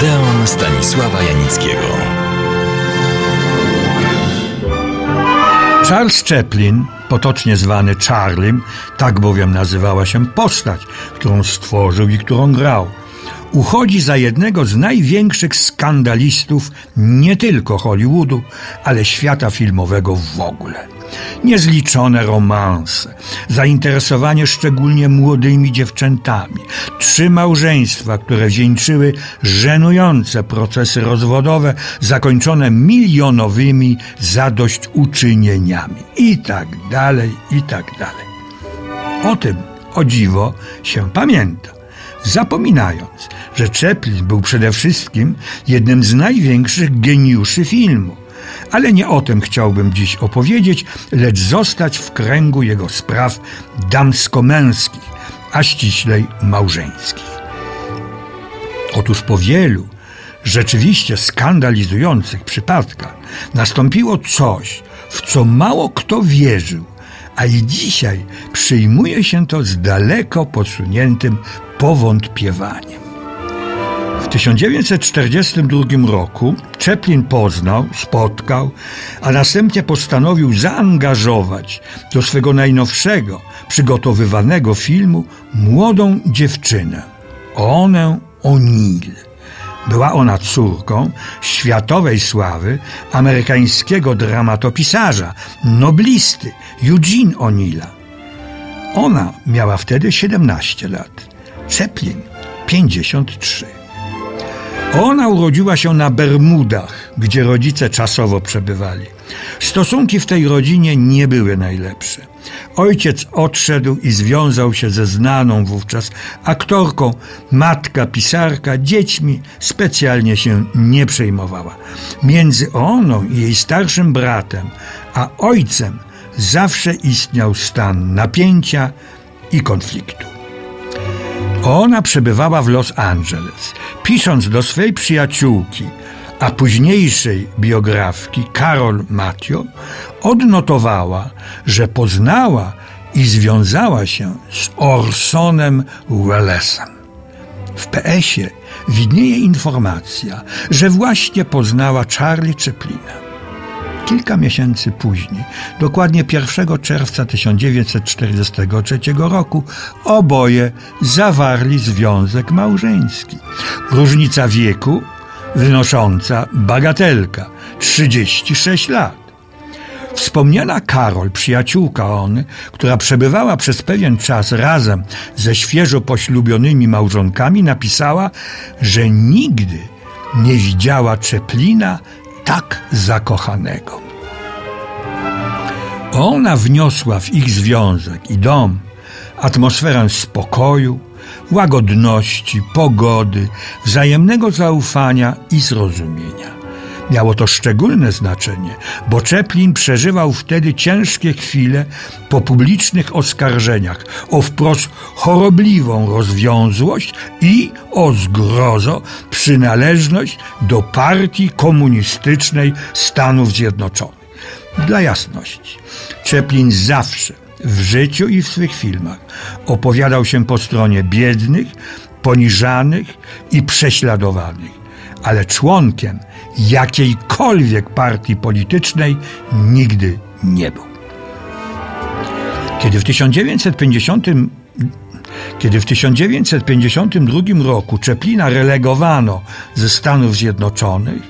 Odeon Stanisława Janickiego. Charles Chaplin, potocznie zwany Charlim, tak bowiem nazywała się postać, którą stworzył i którą grał, uchodzi za jednego z największych skandalistów nie tylko Hollywoodu, ale świata filmowego w ogóle. Niezliczone romanse, zainteresowanie szczególnie młodymi dziewczętami, trzy małżeństwa, które wieńczyły żenujące procesy rozwodowe, zakończone milionowymi zadośćuczynieniami i tak dalej, i tak dalej. O tym, o dziwo, się pamięta zapominając, że Chaplin był przede wszystkim jednym z największych geniuszy filmu. Ale nie o tym chciałbym dziś opowiedzieć, lecz zostać w kręgu jego spraw damsko-męskich, a ściślej małżeńskich. Otóż po wielu, rzeczywiście skandalizujących przypadkach nastąpiło coś, w co mało kto wierzył, a i dzisiaj przyjmuje się to z daleko posuniętym powątpiewaniem. W 1942 roku Chaplin poznał, spotkał, a następnie postanowił zaangażować do swego najnowszego, przygotowywanego filmu młodą dziewczynę, Onę O'Neill. Była ona córką światowej sławy amerykańskiego dramatopisarza, noblisty Eugene O'Neilla. Ona miała wtedy 17 lat, Chaplin 53. Ona urodziła się na Bermudach, gdzie rodzice czasowo przebywali. Stosunki w tej rodzinie nie były najlepsze. Ojciec odszedł i związał się ze znaną wówczas aktorką. Matka, pisarka, dziećmi specjalnie się nie przejmowała. Między oną i jej starszym bratem, a ojcem zawsze istniał stan napięcia i konfliktu. Ona przebywała w Los Angeles, pisząc do swej przyjaciółki, a późniejszej biografki Carol Matthew odnotowała, że poznała i związała się z Orsonem Wellesem. W PS-ie widnieje informacja, że właśnie poznała Charlie Chaplina kilka miesięcy później, dokładnie 1 czerwca 1943 roku, oboje zawarli związek małżeński. Różnica wieku wynosząca bagatelka 36 lat. Wspomniana Karol, przyjaciółka on, która przebywała przez pewien czas razem ze świeżo poślubionymi małżonkami, napisała, że nigdy nie widziała Czeplina tak zakochanego. Ona wniosła w ich związek i dom atmosferę spokoju, łagodności, pogody, wzajemnego zaufania i zrozumienia. Miało to szczególne znaczenie, bo Czeplin przeżywał wtedy ciężkie chwile po publicznych oskarżeniach o wprost chorobliwą rozwiązłość i o zgrozo przynależność do partii komunistycznej Stanów Zjednoczonych. Dla jasności, Czeplin zawsze w życiu i w swych filmach opowiadał się po stronie biednych, poniżanych i prześladowanych, ale członkiem jakiejkolwiek partii politycznej nigdy nie był. Kiedy w 1950 kiedy w 1952 roku Czeplina relegowano ze Stanów Zjednoczonych,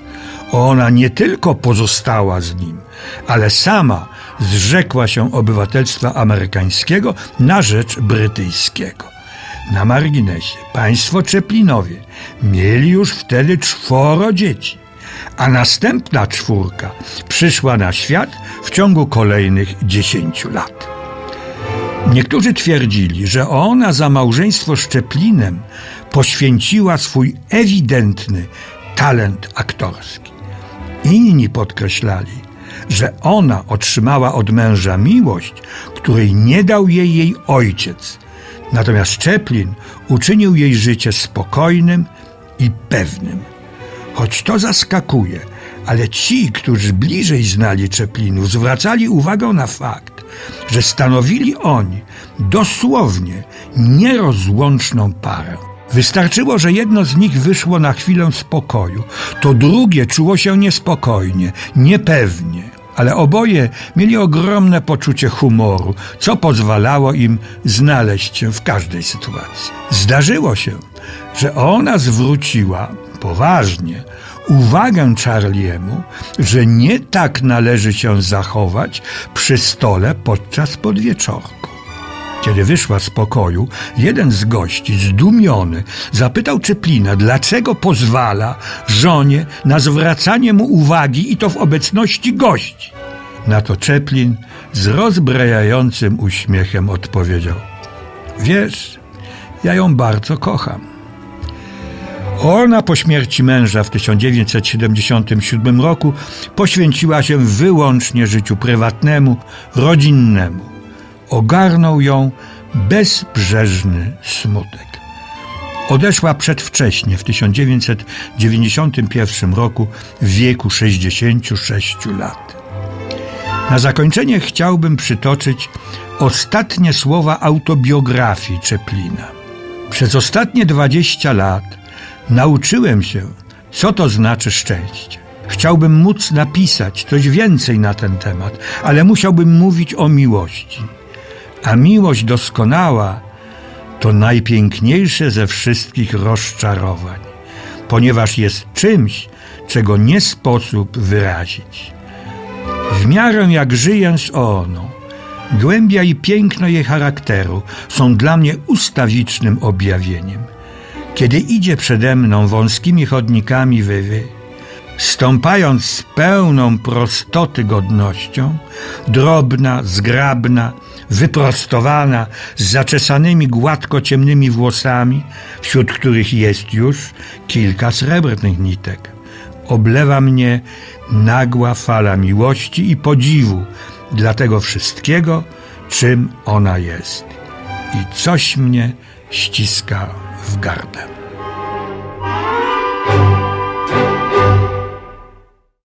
ona nie tylko pozostała z nim, ale sama zrzekła się obywatelstwa amerykańskiego na rzecz brytyjskiego. Na marginesie, państwo Czeplinowie mieli już wtedy czworo dzieci, a następna czwórka przyszła na świat w ciągu kolejnych dziesięciu lat. Niektórzy twierdzili, że ona za małżeństwo z Czeplinem poświęciła swój ewidentny talent aktorski. Inni podkreślali, że ona otrzymała od męża miłość, której nie dał jej jej ojciec. Natomiast Chaplin uczynił jej życie spokojnym i pewnym. Choć to zaskakuje, ale ci, którzy bliżej znali Chaplinu, zwracali uwagę na fakt, że stanowili oni dosłownie nierozłączną parę. Wystarczyło, że jedno z nich wyszło na chwilę spokoju, to drugie czuło się niespokojnie, niepewnie. Ale oboje mieli ogromne poczucie humoru, co pozwalało im znaleźć się w każdej sytuacji. Zdarzyło się, że ona zwróciła poważnie uwagę Charliemu, że nie tak należy się zachować przy stole podczas podwieczorku. Kiedy wyszła z pokoju, jeden z gości, zdumiony, zapytał Czeplina, dlaczego pozwala żonie na zwracanie mu uwagi i to w obecności gości. Na to Czeplin z rozbrajającym uśmiechem odpowiedział: Wiesz, ja ją bardzo kocham. Ona po śmierci męża w 1977 roku poświęciła się wyłącznie życiu prywatnemu, rodzinnemu. Ogarnął ją bezbrzeżny smutek. Odeszła przedwcześnie w 1991 roku w wieku 66 lat. Na zakończenie chciałbym przytoczyć ostatnie słowa autobiografii Czeplina. Przez ostatnie 20 lat nauczyłem się, co to znaczy szczęście. Chciałbym móc napisać coś więcej na ten temat, ale musiałbym mówić o miłości. A miłość doskonała to najpiękniejsze ze wszystkich rozczarowań, ponieważ jest czymś, czego nie sposób wyrazić. W miarę jak żyję z ono, głębia i piękno jej charakteru są dla mnie ustawicznym objawieniem. Kiedy idzie przede mną wąskimi chodnikami wywy, stąpając z pełną prostoty godnością, drobna, zgrabna, wyprostowana, z zaczesanymi gładko ciemnymi włosami, wśród których jest już kilka srebrnych nitek. Oblewa mnie nagła fala miłości i podziwu dla tego wszystkiego, czym ona jest. I coś mnie ściska w gardle.